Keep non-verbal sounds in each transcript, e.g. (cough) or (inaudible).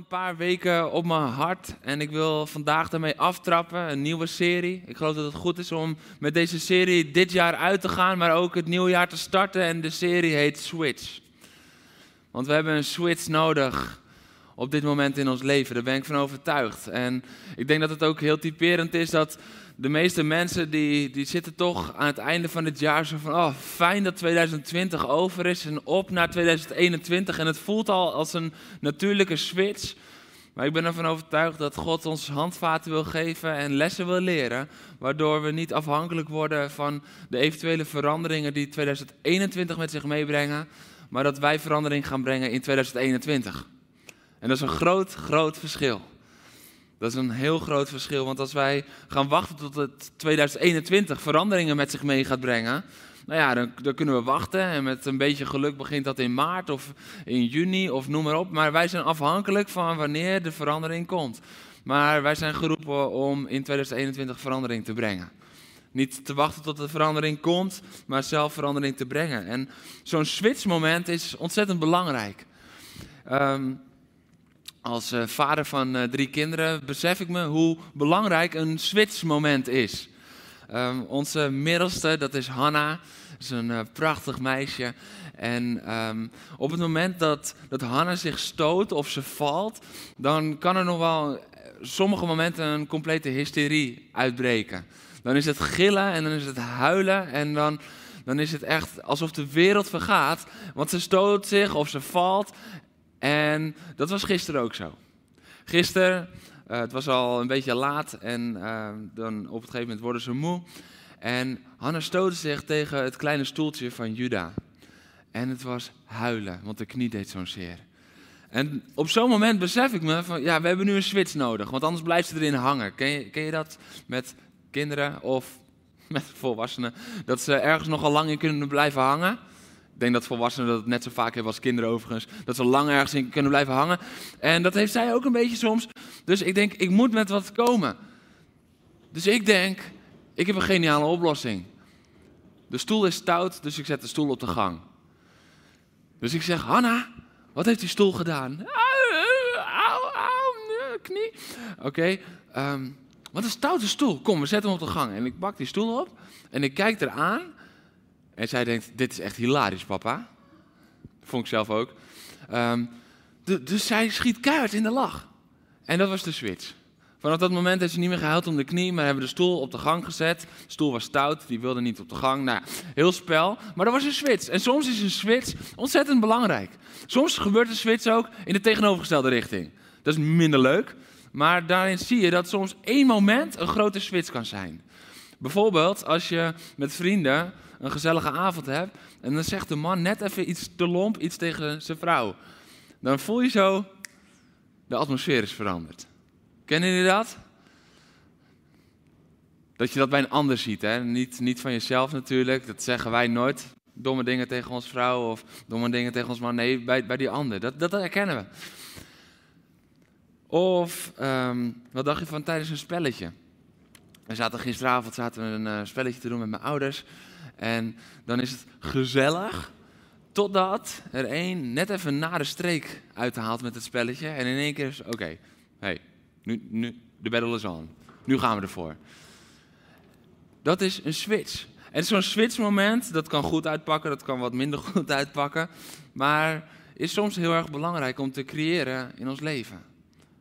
Een paar weken op mijn hart en ik wil vandaag daarmee aftrappen, een nieuwe serie. Ik geloof dat het goed is om met deze serie dit jaar uit te gaan, maar ook het nieuwe jaar te starten en de serie heet Switch. Want we hebben een switch nodig op dit moment in ons leven, daar ben ik van overtuigd. En ik denk dat het ook heel typerend is dat de meeste mensen die, die zitten toch aan het einde van dit jaar zo van, oh fijn dat 2020 over is en op naar 2021. En het voelt al als een natuurlijke switch. Maar ik ben ervan overtuigd dat God ons handvaten wil geven en lessen wil leren, waardoor we niet afhankelijk worden van de eventuele veranderingen die 2021 met zich meebrengen, maar dat wij verandering gaan brengen in 2021. En dat is een groot, groot verschil. Dat is een heel groot verschil, want als wij gaan wachten tot het 2021 veranderingen met zich mee gaat brengen, nou ja, dan, dan, kunnen we wachten en met een beetje geluk begint dat in maart of in juni of noem maar op. Maar wij zijn afhankelijk van wanneer de verandering komt. Maar wij zijn geroepen om in 2021 verandering te brengen. Niet te wachten tot de verandering komt, maar zelf verandering te brengen. En zo'n switchmoment is ontzettend belangrijk. Um, als uh, vader van uh, drie kinderen besef ik me hoe belangrijk een switchmoment is. Um, onze middelste, dat is Hanna, is een uh, prachtig meisje. En um, op het moment dat, dat Hanna zich stoot of ze valt, dan kan er nog wel sommige momenten een complete hysterie uitbreken. Dan is het gillen en dan is het huilen en dan, dan is het echt alsof de wereld vergaat. Want ze stoot zich of ze valt en dat was gisteren ook zo. Gisteren, uh, het was al een beetje laat en uh, dan op het gegeven moment worden ze moe. En Hanna stootte zich tegen het kleine stoeltje van Juda. En het was huilen, want de knie deed zo'n zeer. En op zo'n moment besef ik me van, ja, we hebben nu een switch nodig, want anders blijft ze erin hangen. Je, ken je dat met kinderen of (laughs) met volwassenen? Dat ze ergens nogal lang in kunnen blijven hangen. Ik denk dat volwassenen dat net zo vaak hebben als kinderen overigens. Dat ze lang ergens in kunnen blijven hangen. En dat heeft zij ook een beetje soms. Dus ik denk, ik moet met wat komen. Dus ik denk, ik heb een geniale oplossing. De stoel is stout, dus ik zet de stoel op de gang. Dus ik zeg, Hanna, wat heeft die stoel gedaan? Auw, auw, knie. Oké, okay, um, wat een stoute stoel. Kom, we zetten hem op de gang. En ik bak die stoel op en ik kijk eraan. En zij denkt, dit is echt hilarisch, papa. Vond ik zelf ook. De, dus zij schiet keihard in de lach. En dat was de switch. Vanaf dat moment heeft ze niet meer gehuild om de knie, maar hebben de stoel op de gang gezet. De stoel was stout, die wilde niet op de gang. Nou, heel spel. Maar dat was een switch. En soms is een switch ontzettend belangrijk. Soms gebeurt een switch ook in de tegenovergestelde richting. Dat is minder leuk. Maar daarin zie je dat soms één moment een grote switch kan zijn. Bijvoorbeeld als je met vrienden een gezellige avond hebt en dan zegt de man net even iets te lomp, iets tegen zijn vrouw. Dan voel je zo, de atmosfeer is veranderd. Kennen jullie dat? Dat je dat bij een ander ziet, hè? Niet, niet van jezelf natuurlijk, dat zeggen wij nooit. Domme dingen tegen ons vrouw of domme dingen tegen ons man. Nee, bij, bij die ander. Dat, dat herkennen we. Of, um, wat dacht je van tijdens een spelletje? We zaten gisteravond zaten we een uh, spelletje te doen met mijn ouders. En dan is het gezellig, totdat er één net even na de streek uithaalt met het spelletje. En in één keer is oké, okay, hey, nu, nu, de battle is on. Nu gaan we ervoor. Dat is een switch. En zo'n switchmoment, dat kan goed uitpakken, dat kan wat minder (laughs) goed uitpakken. Maar is soms heel erg belangrijk om te creëren in ons leven.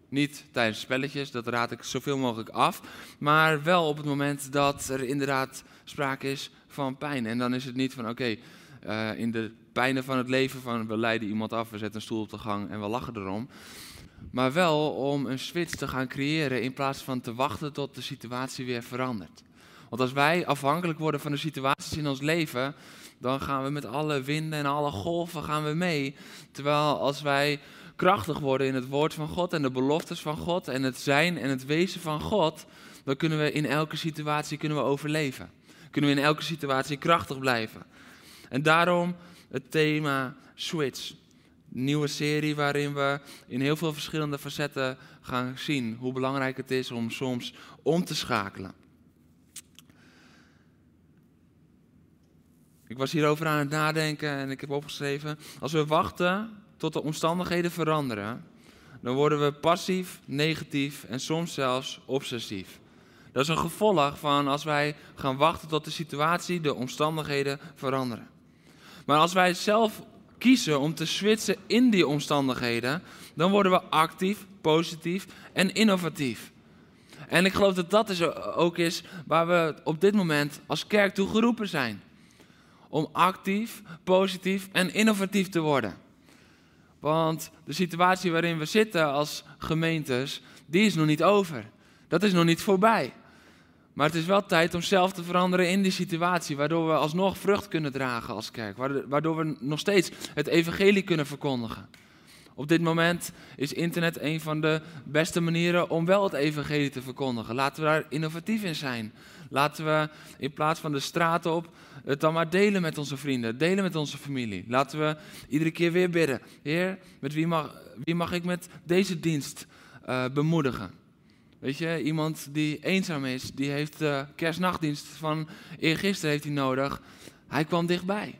Niet tijdens spelletjes, dat raad ik zoveel mogelijk af. Maar wel op het moment dat er inderdaad sprake is van pijn. En dan is het niet van oké, uh, in de pijnen van het leven van we leiden iemand af, we zetten een stoel op de gang en we lachen erom. Maar wel om een switch te gaan creëren in plaats van te wachten tot de situatie weer verandert. Want als wij afhankelijk worden van de situaties in ons leven, dan gaan we met alle winden en alle golven gaan we mee. Terwijl als wij krachtig worden in het woord van God en de beloftes van God en het zijn en het wezen van God, dan kunnen we in elke situatie kunnen we overleven. Kunnen we in elke situatie krachtig blijven. En daarom het thema Switch. Nieuwe serie waarin we in heel veel verschillende facetten gaan zien hoe belangrijk het is om soms om te schakelen. Ik was hierover aan het nadenken en ik heb opgeschreven: als we wachten tot de omstandigheden veranderen, dan worden we passief, negatief en soms zelfs obsessief. Dat is een gevolg van als wij gaan wachten tot de situatie, de omstandigheden veranderen. Maar als wij zelf kiezen om te switchen in die omstandigheden, dan worden we actief, positief en innovatief. En ik geloof dat dat is ook is waar we op dit moment als kerk toe geroepen zijn. Om actief, positief en innovatief te worden. Want de situatie waarin we zitten als gemeentes, die is nog niet over. Dat is nog niet voorbij. Maar het is wel tijd om zelf te veranderen in die situatie, waardoor we alsnog vrucht kunnen dragen als kerk, waardoor we nog steeds het evangelie kunnen verkondigen. Op dit moment is internet een van de beste manieren om wel het evangelie te verkondigen. Laten we daar innovatief in zijn. Laten we in plaats van de straat op het dan maar delen met onze vrienden, delen met onze familie. Laten we iedere keer weer bidden. Heer, met wie mag, wie mag ik met deze dienst uh, bemoedigen? Weet je, iemand die eenzaam is, die heeft de kerstnachtdienst van eergisteren heeft hij nodig. Hij kwam dichtbij.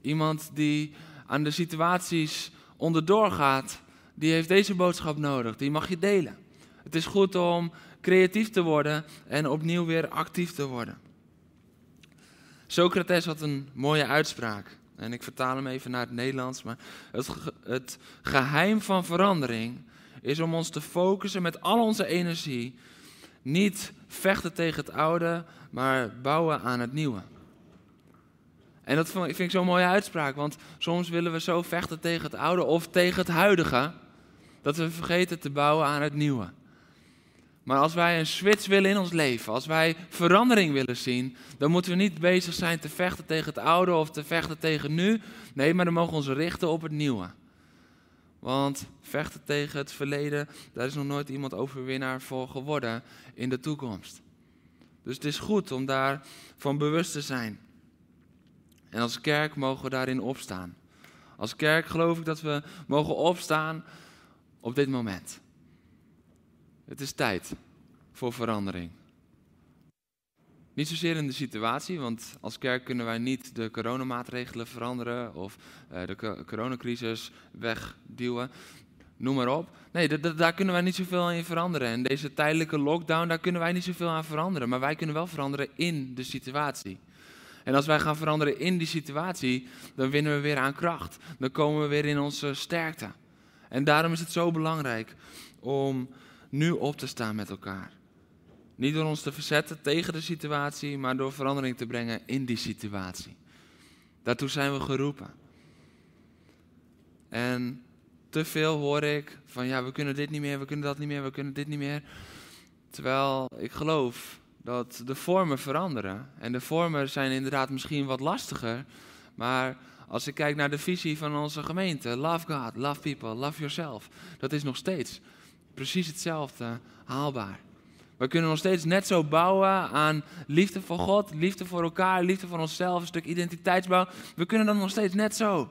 Iemand die aan de situaties onderdoor gaat, die heeft deze boodschap nodig. Die mag je delen. Het is goed om creatief te worden en opnieuw weer actief te worden. Socrates had een mooie uitspraak. En ik vertaal hem even naar het Nederlands. Maar het, het geheim van verandering is om ons te focussen met al onze energie. Niet vechten tegen het oude, maar bouwen aan het nieuwe. En dat vind ik zo'n mooie uitspraak, want soms willen we zo vechten tegen het oude of tegen het huidige, dat we vergeten te bouwen aan het nieuwe. Maar als wij een switch willen in ons leven, als wij verandering willen zien, dan moeten we niet bezig zijn te vechten tegen het oude of te vechten tegen nu. Nee, maar dan mogen we ons richten op het nieuwe. Want vechten tegen het verleden, daar is nog nooit iemand overwinnaar voor geworden in de toekomst. Dus het is goed om daarvan bewust te zijn. En als kerk mogen we daarin opstaan. Als kerk geloof ik dat we mogen opstaan op dit moment. Het is tijd voor verandering. Niet zozeer in de situatie, want als kerk kunnen wij niet de coronamaatregelen veranderen of uh, de coronacrisis wegduwen. Noem maar op. Nee, daar kunnen wij niet zoveel in veranderen. En deze tijdelijke lockdown, daar kunnen wij niet zoveel aan veranderen. Maar wij kunnen wel veranderen in de situatie. En als wij gaan veranderen in die situatie, dan winnen we weer aan kracht. Dan komen we weer in onze sterkte. En daarom is het zo belangrijk om nu op te staan met elkaar. Niet door ons te verzetten tegen de situatie, maar door verandering te brengen in die situatie. Daartoe zijn we geroepen. En te veel hoor ik van ja, we kunnen dit niet meer, we kunnen dat niet meer, we kunnen dit niet meer. Terwijl ik geloof dat de vormen veranderen. En de vormen zijn inderdaad misschien wat lastiger. Maar als ik kijk naar de visie van onze gemeente, love God, love people, love yourself, dat is nog steeds precies hetzelfde haalbaar. We kunnen nog steeds net zo bouwen aan liefde voor God, liefde voor elkaar, liefde voor onszelf, een stuk identiteitsbouw. We kunnen dat nog steeds net zo.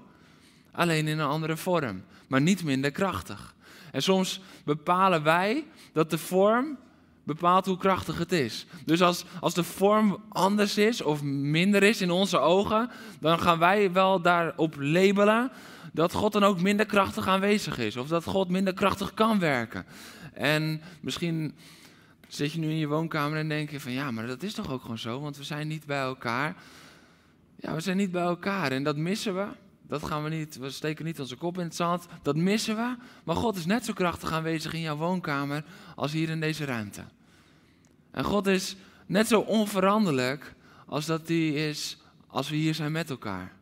Alleen in een andere vorm, maar niet minder krachtig. En soms bepalen wij dat de vorm bepaalt hoe krachtig het is. Dus als, als de vorm anders is of minder is in onze ogen, dan gaan wij wel daarop labelen dat God dan ook minder krachtig aanwezig is. Of dat God minder krachtig kan werken. En misschien zit je nu in je woonkamer en denk je van ja, maar dat is toch ook gewoon zo, want we zijn niet bij elkaar. Ja, we zijn niet bij elkaar en dat missen we. Dat gaan we niet, we steken niet onze kop in het zand. Dat missen we. Maar God is net zo krachtig aanwezig in jouw woonkamer als hier in deze ruimte. En God is net zo onveranderlijk als dat hij is als we hier zijn met elkaar.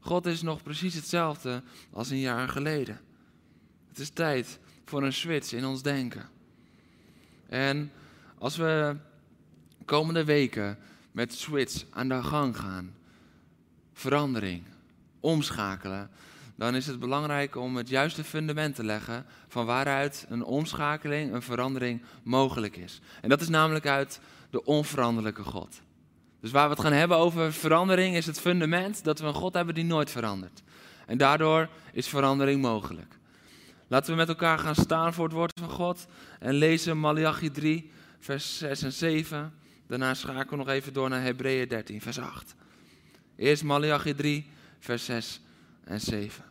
God is nog precies hetzelfde als een jaar geleden. Het is tijd voor een switch in ons denken. En als we komende weken met switch aan de gang gaan, verandering, omschakelen, dan is het belangrijk om het juiste fundament te leggen van waaruit een omschakeling, een verandering mogelijk is. En dat is namelijk uit de onveranderlijke God. Dus waar we het gaan hebben over verandering is het fundament dat we een God hebben die nooit verandert. En daardoor is verandering mogelijk. Laten we met elkaar gaan staan voor het woord van God en lezen Malachi 3, vers 6 en 7. Daarna schakelen we nog even door naar Hebreeën 13, vers 8. Eerst Malachi 3, vers 6 en 7.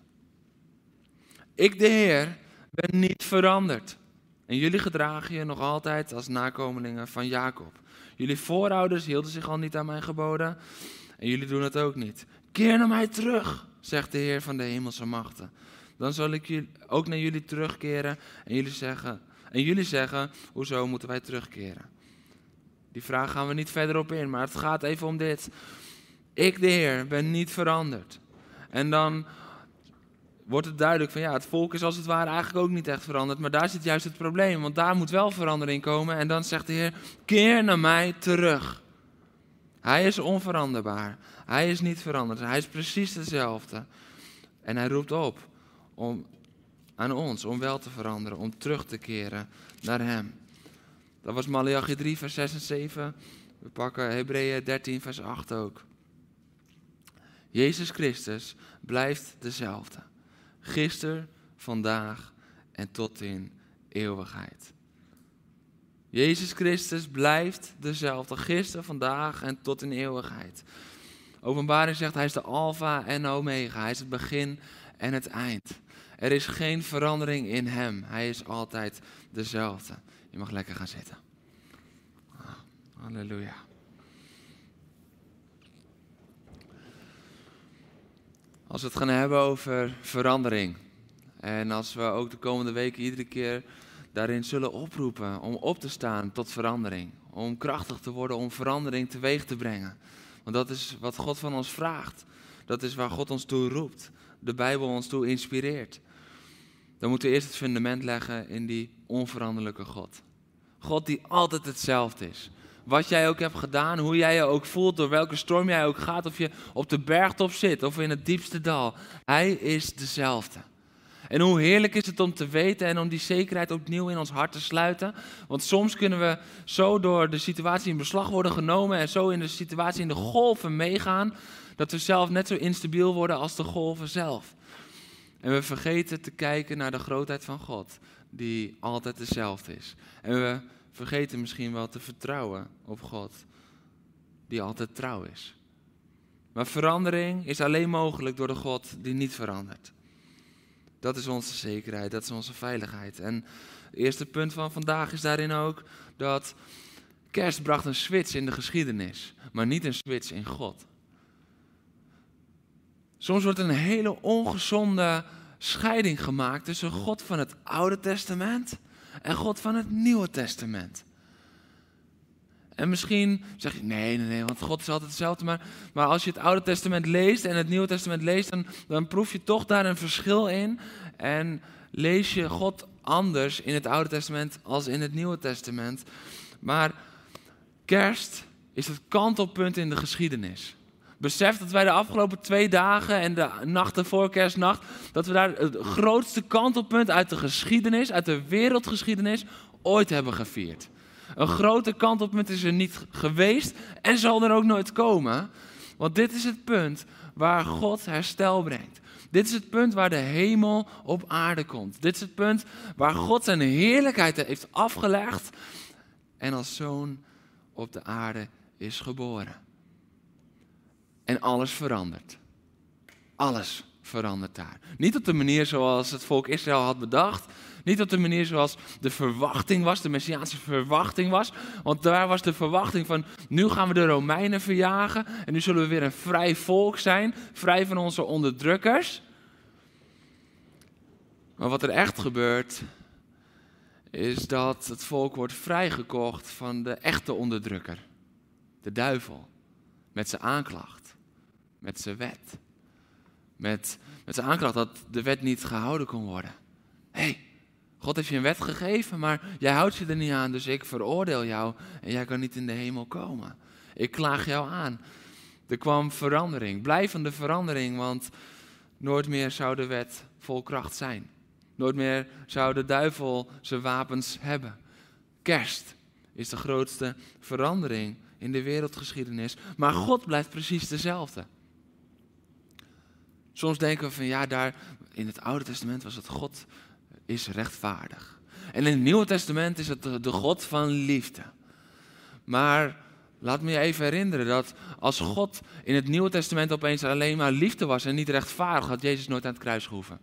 Ik, de Heer, ben niet veranderd. En jullie gedragen je nog altijd als nakomelingen van Jacob. Jullie voorouders hielden zich al niet aan mijn geboden. En jullie doen het ook niet. Keer naar mij terug, zegt de Heer van de hemelse machten. Dan zal ik ook naar jullie terugkeren en jullie zeggen, en jullie zeggen, hoezo moeten wij terugkeren? Die vraag gaan we niet verder op in, maar het gaat even om dit. Ik, de Heer, ben niet veranderd. En dan wordt het duidelijk van ja, het volk is als het ware eigenlijk ook niet echt veranderd. Maar daar zit juist het probleem, want daar moet wel verandering komen. En dan zegt de Heer, keer naar mij terug. Hij is onveranderbaar. Hij is niet veranderd. Hij is precies dezelfde. En hij roept op om, aan ons om wel te veranderen, om terug te keren naar hem. Dat was Malachi 3, vers 6 en 7. We pakken Hebreeën 13, vers 8 ook. Jezus Christus blijft dezelfde. Gisteren, vandaag en tot in eeuwigheid. Jezus Christus blijft dezelfde. Gisteren, vandaag en tot in eeuwigheid. Openbaring zegt hij is de Alpha en Omega. Hij is het begin en het eind. Er is geen verandering in hem. Hij is altijd dezelfde. Je mag lekker gaan zitten. Halleluja. Als we het gaan hebben over verandering. En als we ook de komende weken iedere keer daarin zullen oproepen om op te staan tot verandering. Om krachtig te worden om verandering teweeg te brengen. Want dat is wat God van ons vraagt. Dat is waar God ons toe roept. De Bijbel ons toe inspireert. Dan moeten we eerst het fundament leggen in die onveranderlijke God. God die altijd hetzelfde is. Wat jij ook hebt gedaan, hoe jij je ook voelt, door welke storm jij ook gaat, of je op de bergtop zit of in het diepste dal. Hij is dezelfde. En hoe heerlijk is het om te weten en om die zekerheid opnieuw in ons hart te sluiten. Want soms kunnen we zo door de situatie in beslag worden genomen en zo in de situatie in de golven meegaan, dat we zelf net zo instabiel worden als de golven zelf. En we vergeten te kijken naar de grootheid van God, die altijd dezelfde is. En we vergeten misschien wel te vertrouwen op God, die altijd trouw is. Maar verandering is alleen mogelijk door de God die niet verandert. Dat is onze zekerheid, dat is onze veiligheid. En het eerste punt van vandaag is daarin ook dat kerst bracht een switch in de geschiedenis, maar niet een switch in God. Soms wordt een hele ongezonde scheiding gemaakt tussen God van het Oude Testament en God van het Nieuwe Testament. En misschien zeg je, nee, nee, nee, want God is altijd hetzelfde. Maar, maar als je het Oude Testament leest en het Nieuwe Testament leest, dan, dan proef je toch daar een verschil in. En lees je God anders in het Oude Testament als in het Nieuwe Testament. Maar kerst is het kantelpunt in de geschiedenis. Besef dat wij de afgelopen twee dagen en de nachten voor kerstnacht, dat we daar het grootste kantelpunt uit de geschiedenis, uit de wereldgeschiedenis, ooit hebben gevierd. Een grote kantelpunt is er niet geweest en zal er ook nooit komen. Want dit is het punt waar God herstel brengt. Dit is het punt waar de hemel op aarde komt. Dit is het punt waar God zijn heerlijkheid heeft afgelegd en als zoon op de aarde is geboren. En alles verandert. Alles verandert daar. Niet op de manier zoals het volk Israël had bedacht. Niet op de manier zoals de verwachting was, de Messiaanse verwachting was. Want daar was de verwachting van, nu gaan we de Romeinen verjagen. En nu zullen we weer een vrij volk zijn, vrij van onze onderdrukkers. Maar wat er echt gebeurt, is dat het volk wordt vrijgekocht van de echte onderdrukker. De duivel, met zijn aanklacht met zijn wet. Met, met zijn aanklacht dat de wet niet gehouden kon worden. Hé, hey, God heeft je een wet gegeven, maar jij houdt je er niet aan, dus ik veroordeel jou en jij kan niet in de hemel komen. Ik klaag jou aan. Er kwam verandering, blijvende verandering, want Nooit meer zou de wet vol kracht zijn. Nooit meer zou de duivel zijn wapens hebben. Kerst is de grootste verandering in de wereldgeschiedenis. Maar God blijft precies dezelfde. Soms denken we van ja, daar in het Oude Testament was het God is rechtvaardig. En in het Nieuwe Testament is het de God van liefde. Maar laat me je even herinneren dat als God in het Nieuwe Testament opeens alleen maar liefde was en niet rechtvaardig, had Jezus nooit aan het kruis gehoeven.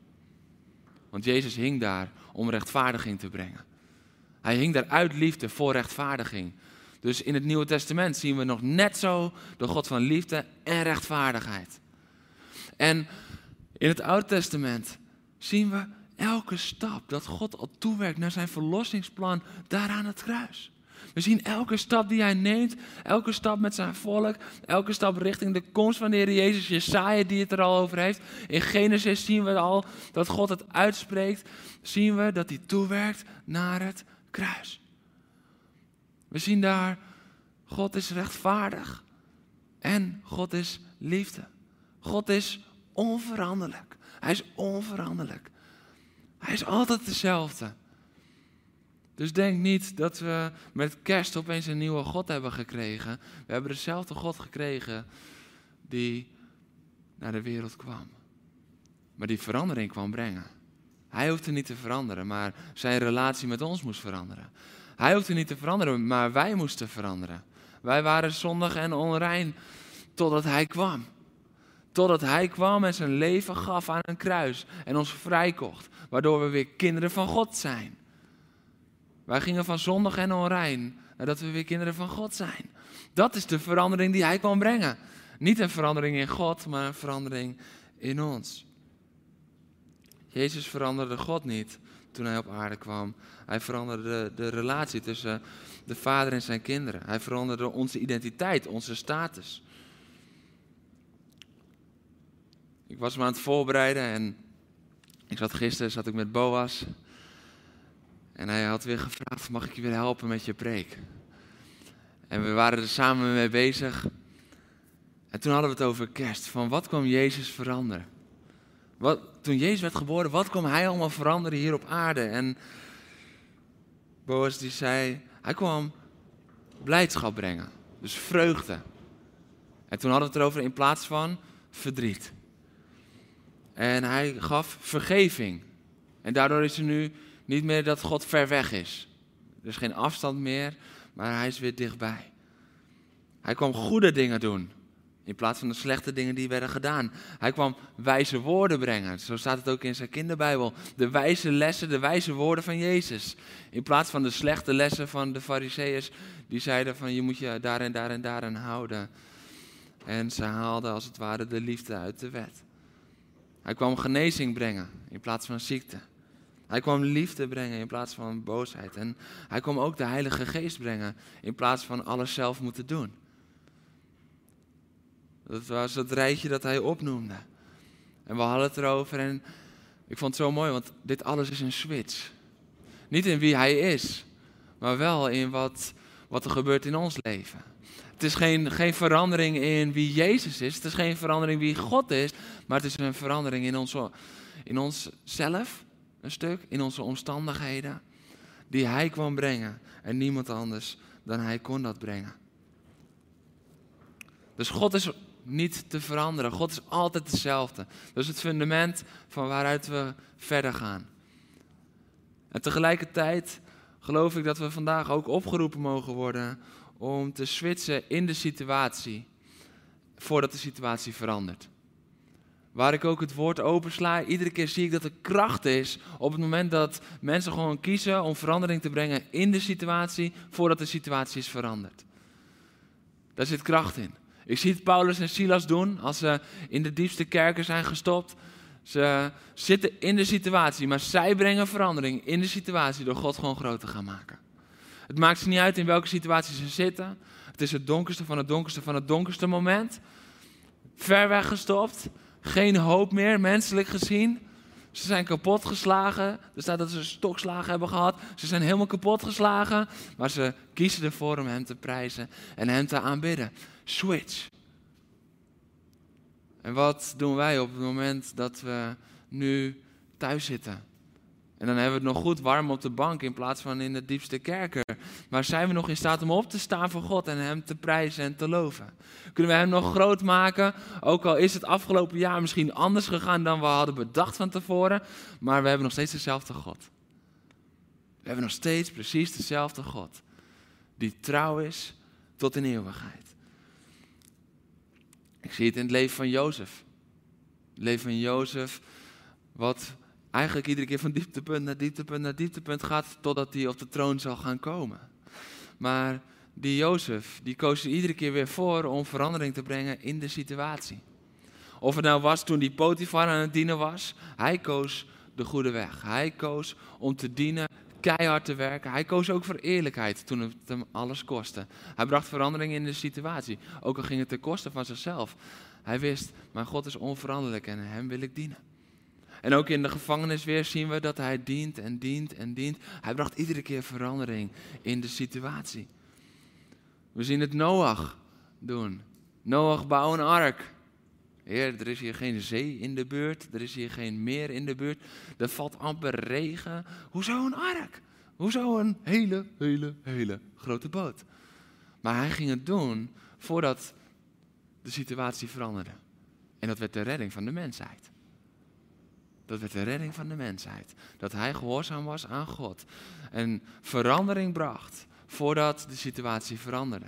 Want Jezus hing daar om rechtvaardiging te brengen. Hij hing daar uit liefde voor rechtvaardiging. Dus in het Nieuwe Testament zien we nog net zo de God van liefde en rechtvaardigheid. En in het Oude Testament zien we elke stap dat God al toewerkt naar zijn verlossingsplan daar aan het kruis. We zien elke stap die hij neemt, elke stap met zijn volk, elke stap richting de komst van de Heer Jezus, Jesaja die het er al over heeft. In Genesis zien we al dat God het uitspreekt, zien we dat hij toewerkt naar het kruis. We zien daar, God is rechtvaardig en God is liefde. God is onveranderlijk. Hij is onveranderlijk. Hij is altijd dezelfde. Dus denk niet dat we met kerst opeens een nieuwe God hebben gekregen. We hebben dezelfde God gekregen die naar de wereld kwam. Maar die verandering kwam brengen. Hij hoefde niet te veranderen, maar zijn relatie met ons moest veranderen. Hij hoefde niet te veranderen, maar wij moesten veranderen. Wij waren zondig en onrein totdat hij kwam. Totdat hij kwam en zijn leven gaf aan een kruis en ons vrijkocht, waardoor we weer kinderen van God zijn. Wij gingen van zondig en onrein naar dat we weer kinderen van God zijn. Dat is de verandering die hij kwam brengen. Niet een verandering in God, maar een verandering in ons. Jezus veranderde God niet toen hij op aarde kwam. Hij veranderde de, de relatie tussen de vader en zijn kinderen. Hij veranderde onze identiteit, onze status. Ik was me aan het voorbereiden en ik zat gisteren zat ik met Boas. En hij had weer gevraagd, mag ik je weer helpen met je preek? En we waren er samen mee bezig. En toen hadden we het over kerst. Van wat kwam Jezus veranderen? Wat, toen Jezus werd geboren, wat kwam hij allemaal veranderen hier op aarde? En Boas die zei, hij kwam blijdschap brengen. Dus vreugde. En toen hadden we het erover in plaats van verdriet. En hij gaf vergeving. En daardoor is er nu niet meer dat God ver weg is. Er is geen afstand meer, maar hij is weer dichtbij. Hij kwam goede dingen doen. In plaats van de slechte dingen die werden gedaan. Hij kwam wijze woorden brengen. Zo staat het ook in zijn kinderbijbel. De wijze lessen, de wijze woorden van Jezus. In plaats van de slechte lessen van de fariseeërs. Die zeiden van je moet je daar en daar en daar aan houden. En ze haalden als het ware de liefde uit de wet. Hij kwam genezing brengen in plaats van ziekte. Hij kwam liefde brengen in plaats van boosheid. En hij kwam ook de Heilige Geest brengen in plaats van alles zelf moeten doen. Dat was het rijtje dat hij opnoemde. En we hadden het erover en ik vond het zo mooi, want dit alles is een switch. Niet in wie hij is, maar wel in wat, wat er gebeurt in ons leven. Het is geen, geen verandering in wie Jezus is. Het is geen verandering wie God is. Maar het is een verandering in, ons, in onszelf, een stuk, in onze omstandigheden. Die Hij kwam brengen. En niemand anders dan Hij kon dat brengen. Dus God is niet te veranderen. God is altijd dezelfde. Dat is het fundament van waaruit we verder gaan. En tegelijkertijd geloof ik dat we vandaag ook opgeroepen mogen worden om te switchen in de situatie voordat de situatie verandert. Waar ik ook het woord opensla, iedere keer zie ik dat er kracht is op het moment dat mensen gewoon kiezen om verandering te brengen in de situatie voordat de situatie is veranderd. Daar zit kracht in. Ik zie het Paulus en Silas doen als ze in de diepste kerken zijn gestopt. Ze zitten in de situatie, maar zij brengen verandering in de situatie door God gewoon groot te gaan maken. Het maakt ze niet uit in welke situatie ze zitten. Het is het donkerste van het donkerste van het donkerste moment. Ver weg gestopt. Geen hoop meer, menselijk gezien. Ze zijn kapot geslagen. Er staat dat ze stokslagen hebben gehad. Ze zijn helemaal kapot geslagen. Maar ze kiezen ervoor om hem te prijzen en hem te aanbidden. Switch. En wat doen wij op het moment dat we nu thuis zitten? En dan hebben we het nog goed warm op de bank in plaats van in de diepste kerker. Maar zijn we nog in staat om op te staan voor God en Hem te prijzen en te loven? Kunnen we Hem nog groot maken? Ook al is het afgelopen jaar misschien anders gegaan dan we hadden bedacht van tevoren. Maar we hebben nog steeds dezelfde God. We hebben nog steeds precies dezelfde God. Die trouw is tot in eeuwigheid. Ik zie het in het leven van Jozef. Het leven van Jozef, wat eigenlijk iedere keer van dieptepunt naar dieptepunt naar dieptepunt gaat, totdat hij op de troon zal gaan komen. Maar die Jozef, die koos er iedere keer weer voor om verandering te brengen in de situatie. Of het nou was toen die Potifar aan het dienen was, hij koos de goede weg. Hij koos om te dienen, keihard te werken. Hij koos ook voor eerlijkheid toen het hem alles kostte. Hij bracht verandering in de situatie, ook al ging het ten koste van zichzelf. Hij wist, mijn God is onveranderlijk en hem wil ik dienen. En ook in de gevangenis weer zien we dat hij dient en dient en dient. Hij bracht iedere keer verandering in de situatie. We zien het Noach doen. Noach bouwt een ark. Heer, er is hier geen zee in de buurt, er is hier geen meer in de buurt, er valt amper regen. Hoezo een ark? Hoezo een hele, hele, hele grote boot? Maar hij ging het doen voordat de situatie veranderde. En dat werd de redding van de mensheid. Dat werd de redding van de mensheid. Dat hij gehoorzaam was aan God. En verandering bracht voordat de situatie veranderde.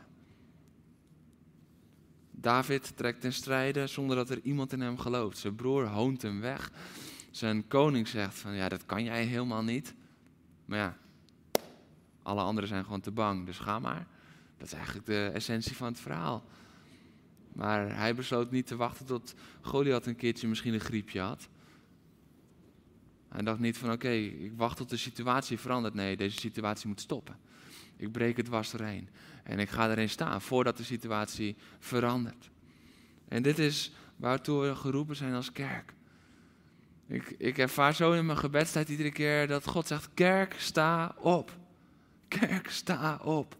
David trekt ten strijde zonder dat er iemand in hem gelooft. Zijn broer hoont hem weg. Zijn koning zegt van ja, dat kan jij helemaal niet. Maar ja, alle anderen zijn gewoon te bang, dus ga maar. Dat is eigenlijk de essentie van het verhaal. Maar hij besloot niet te wachten tot Goliath een keertje misschien een griepje had. Hij dacht niet van oké, ik wacht tot de situatie verandert. Nee, deze situatie moet stoppen. Ik breek het was doorheen. En ik ga erin staan voordat de situatie verandert. En dit is waartoe we geroepen zijn als kerk. Ik, ik ervaar zo in mijn gebedstijd iedere keer dat God zegt: Kerk, sta op. Kerk, sta op.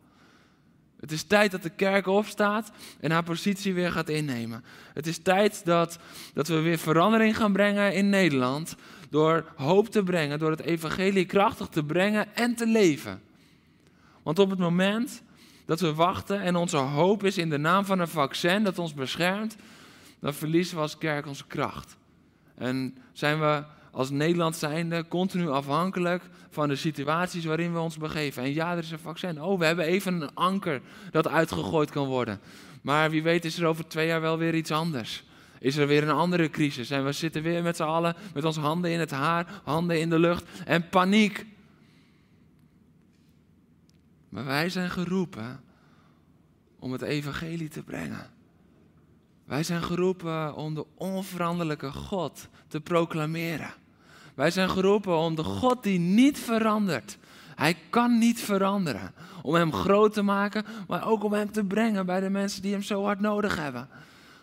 Het is tijd dat de kerk opstaat en haar positie weer gaat innemen. Het is tijd dat, dat we weer verandering gaan brengen in Nederland. Door hoop te brengen, door het evangelie krachtig te brengen en te leven. Want op het moment dat we wachten en onze hoop is in de naam van een vaccin dat ons beschermt, dan verliezen we als kerk onze kracht. En zijn we als Nederland zijnde continu afhankelijk van de situaties waarin we ons begeven. En ja, er is een vaccin. Oh, we hebben even een anker dat uitgegooid kan worden. Maar wie weet is er over twee jaar wel weer iets anders. Is er weer een andere crisis en we zitten weer met z'n allen met onze handen in het haar, handen in de lucht en paniek. Maar wij zijn geroepen om het evangelie te brengen. Wij zijn geroepen om de onveranderlijke God te proclameren. Wij zijn geroepen om de God die niet verandert. Hij kan niet veranderen. Om hem groot te maken, maar ook om hem te brengen bij de mensen die hem zo hard nodig hebben.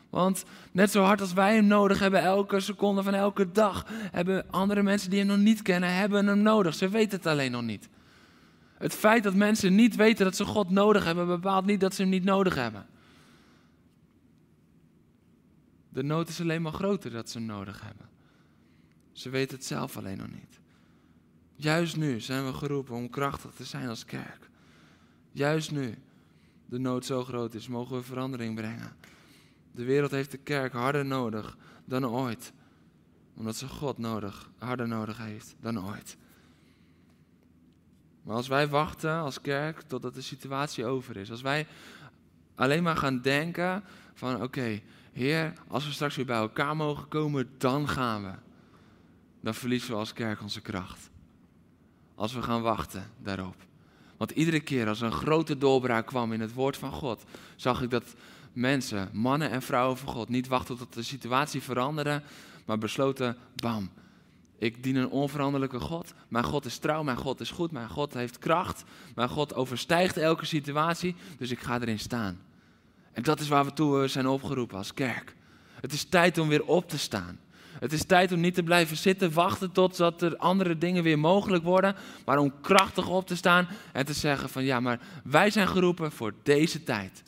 Want net zo hard als wij hem nodig hebben, elke seconde van elke dag, hebben andere mensen die hem nog niet kennen, hebben hem nodig. Ze weten het alleen nog niet. Het feit dat mensen niet weten dat ze God nodig hebben, bepaalt niet dat ze hem niet nodig hebben. De nood is alleen maar groter dat ze hem nodig hebben. Ze weten het zelf alleen nog niet. Juist nu zijn we geroepen om krachtig te zijn als kerk. Juist nu de nood zo groot is, mogen we verandering brengen. De wereld heeft de kerk harder nodig dan ooit. Omdat ze God nodig, harder nodig heeft dan ooit. Maar als wij wachten als kerk totdat de situatie over is, als wij alleen maar gaan denken van oké, Heer, als we straks weer bij elkaar mogen komen, dan gaan we. Dan verliezen we als kerk onze kracht. Als we gaan wachten daarop. Want iedere keer als er een grote doorbraak kwam in het woord van God, zag ik dat mensen, mannen en vrouwen van God, niet wachten tot de situatie veranderde, maar besloten, bam, ik dien een onveranderlijke God. Mijn God is trouw, mijn God is goed, mijn God heeft kracht. Mijn God overstijgt elke situatie, dus ik ga erin staan. En dat is waar we toe zijn opgeroepen als kerk. Het is tijd om weer op te staan. Het is tijd om niet te blijven zitten, wachten totdat er andere dingen weer mogelijk worden, maar om krachtig op te staan en te zeggen van ja, maar wij zijn geroepen voor deze tijd.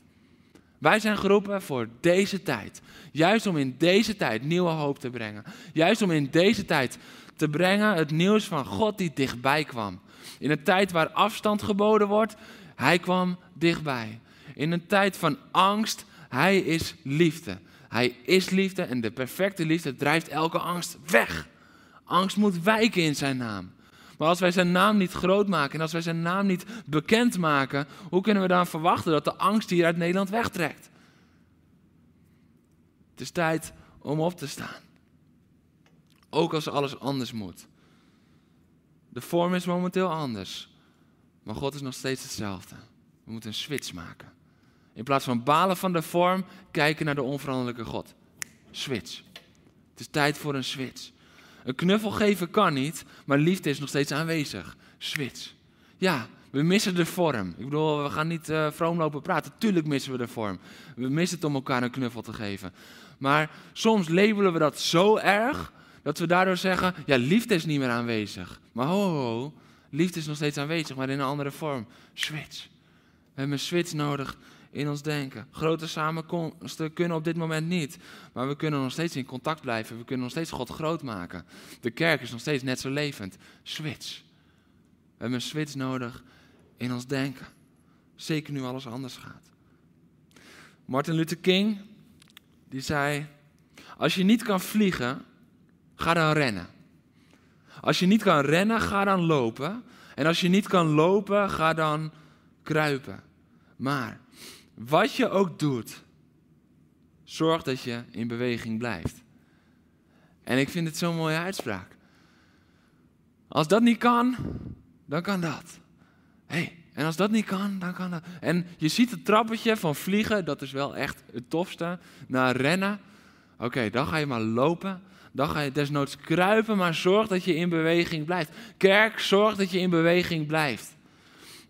Wij zijn geroepen voor deze tijd. Juist om in deze tijd nieuwe hoop te brengen. Juist om in deze tijd te brengen het nieuws van God die dichtbij kwam. In een tijd waar afstand geboden wordt, hij kwam dichtbij. In een tijd van angst, hij is liefde. Hij is liefde en de perfecte liefde drijft elke angst weg. Angst moet wijken in zijn naam. Maar als wij zijn naam niet groot maken en als wij zijn naam niet bekend maken, hoe kunnen we dan verwachten dat de angst hier uit Nederland wegtrekt? Het is tijd om op te staan. Ook als alles anders moet. De vorm is momenteel anders, maar God is nog steeds hetzelfde. We moeten een switch maken. In plaats van balen van de vorm, kijken naar de onveranderlijke God. Switch. Het is tijd voor een switch. Een knuffel geven kan niet, maar liefde is nog steeds aanwezig. Switch. Ja, we missen de vorm. Ik bedoel, we gaan niet uh, vroom lopen praten. Tuurlijk missen we de vorm. We missen het om elkaar een knuffel te geven. Maar soms labelen we dat zo erg dat we daardoor zeggen: ja, liefde is niet meer aanwezig. Maar ho, liefde is nog steeds aanwezig, maar in een andere vorm. Switch. We hebben een switch nodig in ons denken. Grote samenkomsten kunnen op dit moment niet. Maar we kunnen nog steeds in contact blijven. We kunnen nog steeds God groot maken. De kerk is nog steeds net zo levend. Switch. We hebben een switch nodig in ons denken. Zeker nu alles anders gaat. Martin Luther King, die zei: Als je niet kan vliegen, ga dan rennen. Als je niet kan rennen, ga dan lopen. En als je niet kan lopen, ga dan kruipen. Maar wat je ook doet, zorg dat je in beweging blijft. En ik vind het zo'n mooie uitspraak. Als dat niet kan, dan kan dat. hey, en als dat niet kan, dan kan dat. En je ziet het trappetje van vliegen, dat is wel echt het tofste, naar rennen. Oké, dan ga je maar lopen. Dan ga je desnoods kruipen, maar zorg dat je in beweging blijft. Kerk, zorg dat je in beweging blijft.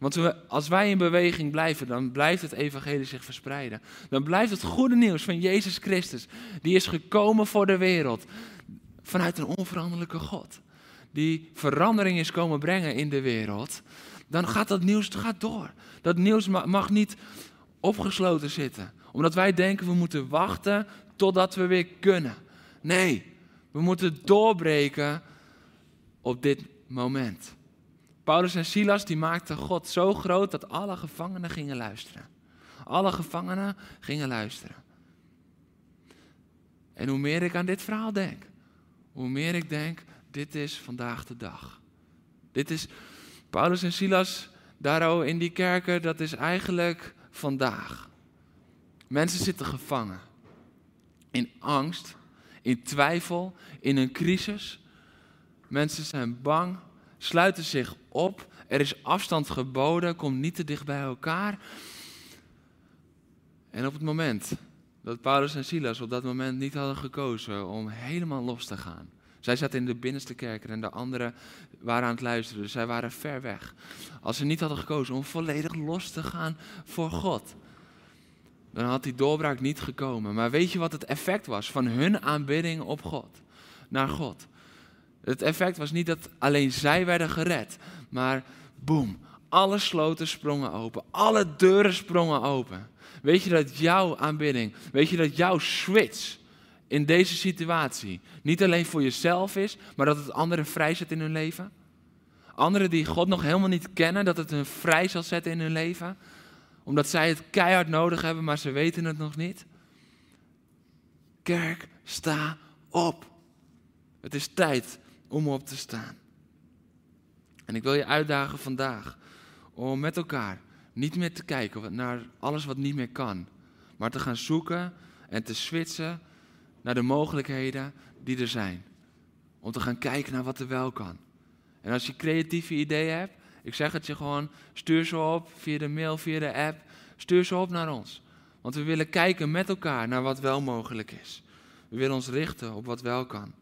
Want als wij in beweging blijven, dan blijft het evangelie zich verspreiden. Dan blijft het goede nieuws van Jezus Christus, die is gekomen voor de wereld, vanuit een onveranderlijke God, die verandering is komen brengen in de wereld, dan gaat dat nieuws gaat door. Dat nieuws mag niet opgesloten zitten, omdat wij denken we moeten wachten totdat we weer kunnen. Nee, we moeten doorbreken op dit moment. Paulus en Silas die maakten God zo groot dat alle gevangenen gingen luisteren. Alle gevangenen gingen luisteren. En hoe meer ik aan dit verhaal denk, hoe meer ik denk, dit is vandaag de dag. Dit is Paulus en Silas daar in die kerken, dat is eigenlijk vandaag. Mensen zitten gevangen. In angst, in twijfel, in een crisis. Mensen zijn bang, sluiten zich op. Er is afstand geboden, kom niet te dicht bij elkaar. En op het moment dat Paulus en Silas op dat moment niet hadden gekozen om helemaal los te gaan. Zij zaten in de binnenste kerken en de anderen waren aan het luisteren. Dus zij waren ver weg. Als ze niet hadden gekozen om volledig los te gaan voor God, dan had die doorbraak niet gekomen. Maar weet je wat het effect was van hun aanbidding op God? Naar God. Het effect was niet dat alleen zij werden gered, maar boem, alle sloten sprongen open, alle deuren sprongen open. Weet je dat jouw aanbidding, weet je dat jouw switch in deze situatie niet alleen voor jezelf is, maar dat het anderen vrijzet in hun leven? Anderen die God nog helemaal niet kennen, dat het hun vrij zal zetten in hun leven? Omdat zij het keihard nodig hebben, maar ze weten het nog niet? Kerk, sta op. Het is tijd om op te staan. En ik wil je uitdagen vandaag om met elkaar niet meer te kijken naar alles wat niet meer kan, maar te gaan zoeken en te switchen naar de mogelijkheden die er zijn. Om te gaan kijken naar wat er wel kan. En als je creatieve ideeën hebt, ik zeg het je gewoon, stuur ze op via de mail, via de app. Stuur ze op naar ons. Want we willen kijken met elkaar naar wat wel mogelijk is. We willen ons richten op wat wel kan.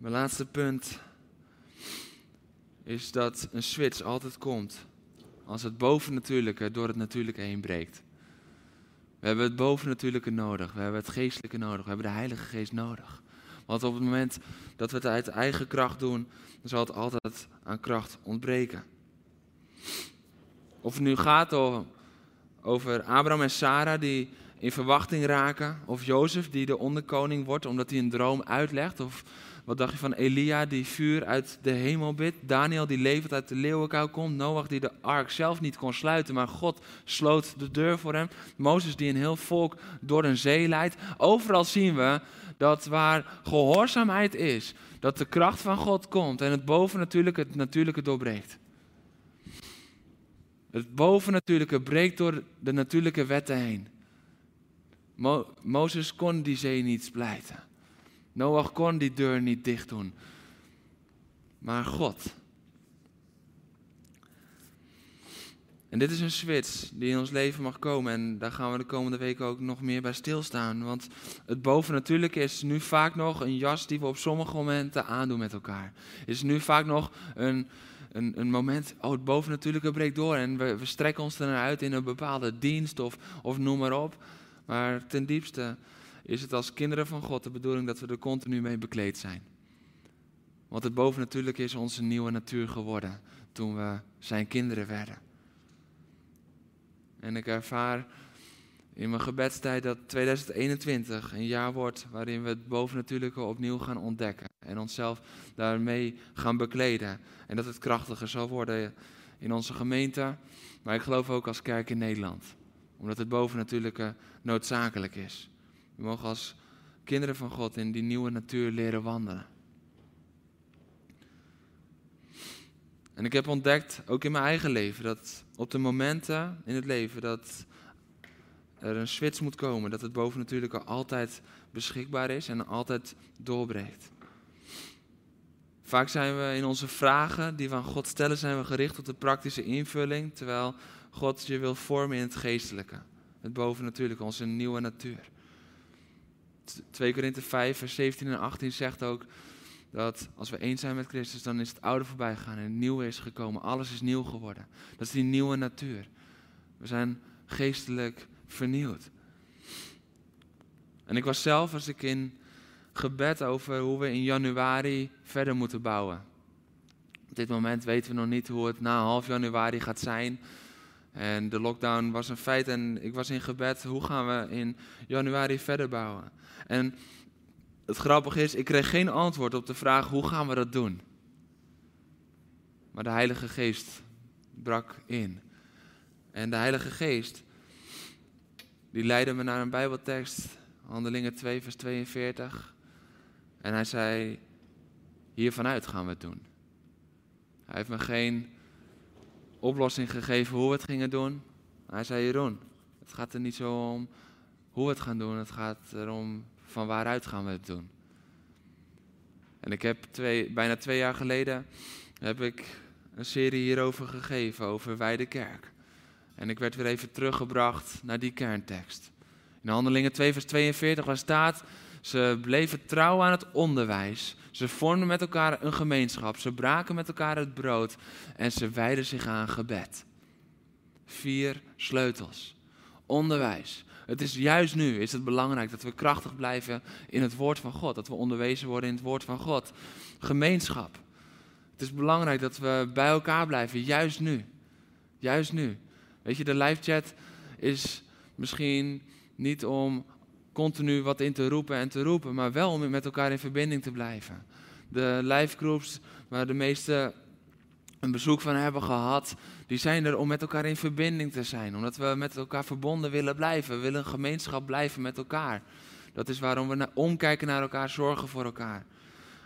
Mijn laatste punt is dat een switch altijd komt als het bovennatuurlijke door het natuurlijke heen breekt. We hebben het bovennatuurlijke nodig, we hebben het geestelijke nodig, we hebben de Heilige Geest nodig. Want op het moment dat we het uit eigen kracht doen, dan zal het altijd aan kracht ontbreken. Of het nu gaat over Abraham en Sarah die in verwachting raken. Of Jozef die de onderkoning wordt omdat hij een droom uitlegt. Of wat dacht je van Elia die vuur uit de hemel bidt? Daniel die levend uit de leeuwenkuil komt? Noach die de ark zelf niet kon sluiten, maar God sloot de deur voor hem? Mozes die een heel volk door een zee leidt? Overal zien we dat waar gehoorzaamheid is, dat de kracht van God komt en het bovennatuurlijke het natuurlijke doorbreekt. Het bovennatuurlijke breekt door de natuurlijke wetten heen. Mo Mozes kon die zee niet splijten. Noach kon die deur niet dicht doen. Maar God. En dit is een switch die in ons leven mag komen. En daar gaan we de komende weken ook nog meer bij stilstaan. Want het bovennatuurlijke is nu vaak nog een jas die we op sommige momenten aandoen met elkaar. Is nu vaak nog een, een, een moment, oh het bovennatuurlijke breekt door. En we, we strekken ons er naar uit in een bepaalde dienst of, of noem maar op. Maar ten diepste is het als kinderen van God de bedoeling dat we er continu mee bekleed zijn. Want het bovennatuurlijke is onze nieuwe natuur geworden toen we zijn kinderen werden. En ik ervaar in mijn gebedstijd dat 2021 een jaar wordt waarin we het bovennatuurlijke opnieuw gaan ontdekken. En onszelf daarmee gaan bekleden. En dat het krachtiger zal worden in onze gemeente, maar ik geloof ook als kerk in Nederland. Omdat het bovennatuurlijke noodzakelijk is. We mogen als kinderen van God in die nieuwe natuur leren wandelen. En ik heb ontdekt, ook in mijn eigen leven, dat op de momenten in het leven dat er een switch moet komen, dat het bovennatuurlijke altijd beschikbaar is en altijd doorbreekt. Vaak zijn we in onze vragen die we aan God stellen, zijn we gericht op de praktische invulling, terwijl God je wil vormen in het geestelijke. Het bovennatuurlijke, onze nieuwe natuur. 2 Korinthe 5, vers 17 en 18 zegt ook dat als we eens zijn met Christus, dan is het oude voorbij gegaan en het nieuwe is gekomen. Alles is nieuw geworden. Dat is die nieuwe natuur. We zijn geestelijk vernieuwd. En ik was zelf, als ik in gebed over hoe we in januari verder moeten bouwen. Op dit moment weten we nog niet hoe het na half januari gaat zijn. En de lockdown was een feit en ik was in gebed, hoe gaan we in januari verder bouwen? En het grappige is, ik kreeg geen antwoord op de vraag hoe gaan we dat doen. Maar de Heilige Geest brak in. En de Heilige Geest, die leidde me naar een Bijbeltekst, Handelingen 2, vers 42. En hij zei, hiervanuit gaan we het doen. Hij heeft me geen oplossing gegeven hoe we het gingen doen. Hij zei, Jeroen, het gaat er niet zo om hoe we het gaan doen. Het gaat erom van waaruit gaan we het doen. En ik heb twee, bijna twee jaar geleden heb ik een serie hierover gegeven, over Wijde Kerk. En ik werd weer even teruggebracht naar die kerntekst. In Handelingen 2 vers 42 waar staat, ze bleven trouw aan het onderwijs. Ze vormden met elkaar een gemeenschap. Ze braken met elkaar het brood en ze wijden zich aan gebed. Vier sleutels. Onderwijs. Het is juist nu is het belangrijk dat we krachtig blijven in het woord van God. Dat we onderwezen worden in het woord van God. Gemeenschap. Het is belangrijk dat we bij elkaar blijven, juist nu. Juist nu. Weet je, de live chat is misschien niet om continu wat in te roepen en te roepen, maar wel om met elkaar in verbinding te blijven. De live groups waar de meeste een bezoek van hebben gehad, die zijn er om met elkaar in verbinding te zijn. Omdat we met elkaar verbonden willen blijven. We willen een gemeenschap blijven met elkaar. Dat is waarom we omkijken naar elkaar, zorgen voor elkaar.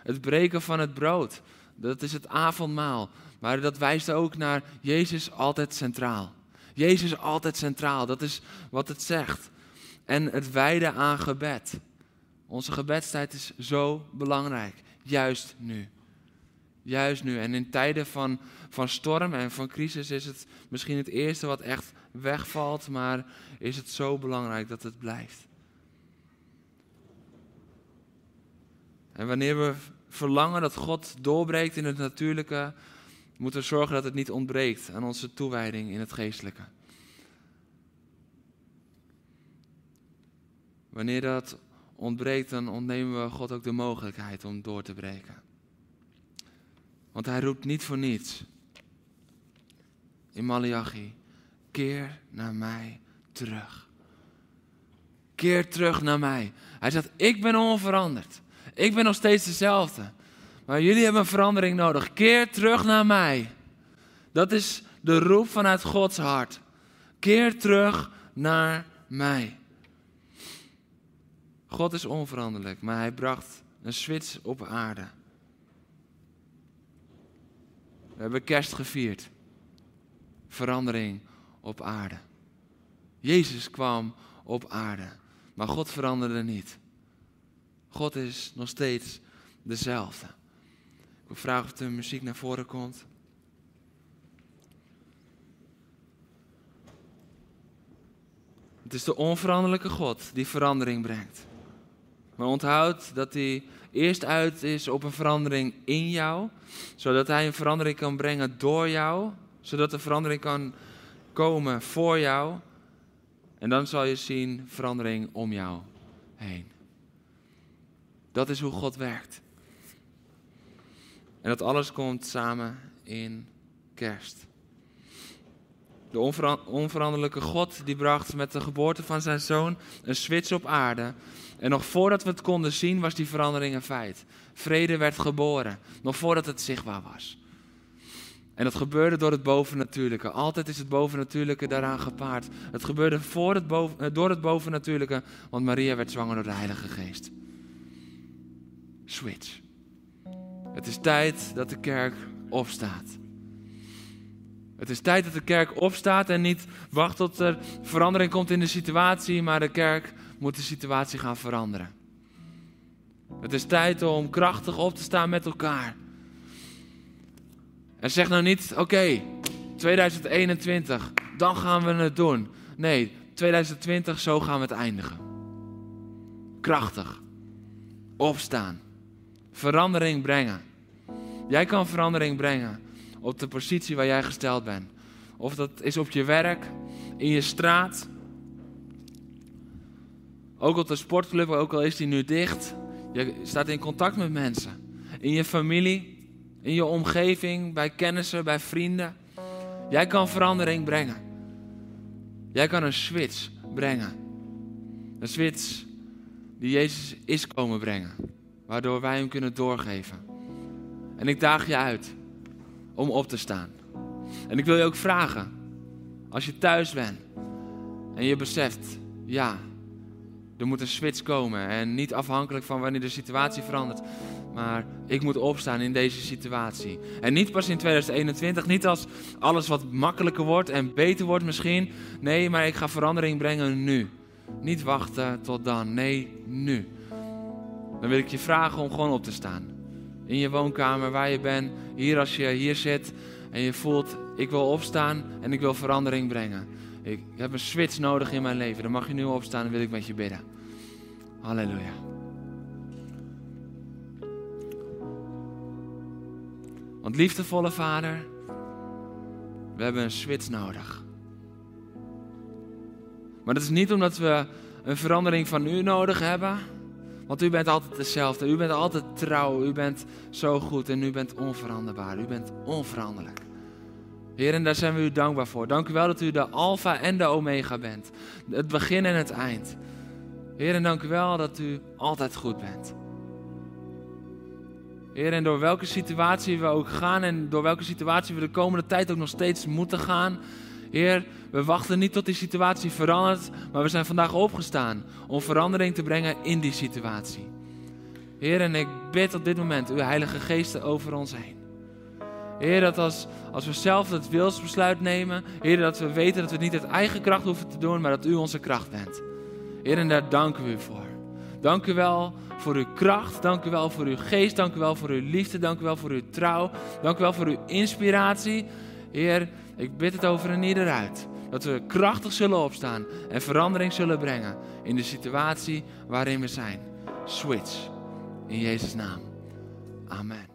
Het breken van het brood, dat is het avondmaal. Maar dat wijst ook naar Jezus altijd centraal. Jezus altijd centraal, dat is wat het zegt. En het wijden aan gebed. Onze gebedstijd is zo belangrijk, juist nu. Juist nu. En in tijden van, van storm en van crisis is het misschien het eerste wat echt wegvalt, maar is het zo belangrijk dat het blijft. En wanneer we verlangen dat God doorbreekt in het natuurlijke, moeten we zorgen dat het niet ontbreekt aan onze toewijding in het geestelijke. Wanneer dat ontbreekt, dan ontnemen we God ook de mogelijkheid om door te breken. Want hij roept niet voor niets. in Malachi, keer naar mij terug. Keer terug naar mij. Hij zegt, ik ben onveranderd. Ik ben nog steeds dezelfde. Maar jullie hebben een verandering nodig. Keer terug naar mij. Dat is de roep vanuit Gods hart. Keer terug naar mij. God is onveranderlijk, maar hij bracht een switch op aarde. We hebben kerst gevierd. Verandering op aarde. Jezus kwam op aarde, maar God veranderde niet. God is nog steeds dezelfde. Ik wil vragen of de muziek naar voren komt. Het is de onveranderlijke God die verandering brengt. Maar onthoud dat hij eerst uit is op een verandering in jou, zodat hij een verandering kan brengen door jou, zodat er verandering kan komen voor jou. En dan zal je zien verandering om jou heen. Dat is hoe God werkt. En dat alles komt samen in kerst. De onveranderlijke God die bracht met de geboorte van zijn zoon een switch op aarde. En nog voordat we het konden zien was die verandering een feit. Vrede werd geboren, nog voordat het zichtbaar was. En dat gebeurde door het bovennatuurlijke. Altijd is het bovennatuurlijke daaraan gepaard. Het gebeurde voor het boven, eh, door het bovennatuurlijke, want Maria werd zwanger door de Heilige Geest. Switch. Het is tijd dat de kerk opstaat. Het is tijd dat de kerk opstaat en niet wacht tot er verandering komt in de situatie, maar de kerk moet de situatie gaan veranderen. Het is tijd om krachtig op te staan met elkaar. En zeg nou niet, oké, 2021, dan gaan we het doen. Nee, 2020, zo gaan we het eindigen. Krachtig. Opstaan. Verandering brengen. Jij kan verandering brengen op de positie waar jij gesteld bent. Of dat is op je werk, in je straat. Ook op de sportclub, ook al is die nu dicht. Je staat in contact met mensen. In je familie, in je omgeving, bij kennissen, bij vrienden. Jij kan verandering brengen. Jij kan een switch brengen. Een switch die Jezus is komen brengen. Waardoor wij hem kunnen doorgeven. En ik daag je uit om op te staan. En ik wil je ook vragen, als je thuis bent en je beseft, ja, er moet een switch komen en niet afhankelijk van wanneer de situatie verandert, maar ik moet opstaan in deze situatie. En niet pas in 2021, niet als alles wat makkelijker wordt en beter wordt misschien. Nee, maar ik ga verandering brengen nu. Niet wachten tot dan, nee, nu. Dan wil ik je vragen om gewoon op te staan in je woonkamer, waar je bent, hier als je hier zit en je voelt, ik wil opstaan en ik wil verandering brengen. Ik heb een switch nodig in mijn leven. Dan mag je nu opstaan en wil ik met je bidden. Halleluja. Want liefdevolle Vader, we hebben een switch nodig. Maar dat is niet omdat we een verandering van u nodig hebben. Want u bent altijd dezelfde. U bent altijd trouw. U bent zo goed en u bent onveranderbaar. U bent onveranderlijk. Heer, en daar zijn we u dankbaar voor. Dank u wel dat u de Alpha en de Omega bent. Het begin en het eind. Heer, en dank u wel dat u altijd goed bent. Heer, en door welke situatie we ook gaan en door welke situatie we de komende tijd ook nog steeds moeten gaan, Heer, we wachten niet tot die situatie verandert, maar we zijn vandaag opgestaan om verandering te brengen in die situatie. Heer, en ik bid op dit moment uw Heilige Geest over ons heen. Heer, dat als, we zelf het wilsbesluit nemen, Heer, dat we weten dat we niet uit eigen kracht hoeven te doen, maar dat u onze kracht bent. Heer, en daar danken we u voor. Dank u wel voor uw kracht, dank u wel voor uw geest, dank u wel voor uw liefde, dank u wel voor uw trouw, dank u wel voor uw inspiratie. Heer, ik bid het over een ieder uit. Dat we krachtig zullen opstaan en verandering zullen brengen in de situatie waarin we zijn. Switch. In Jezus' naam. Amen.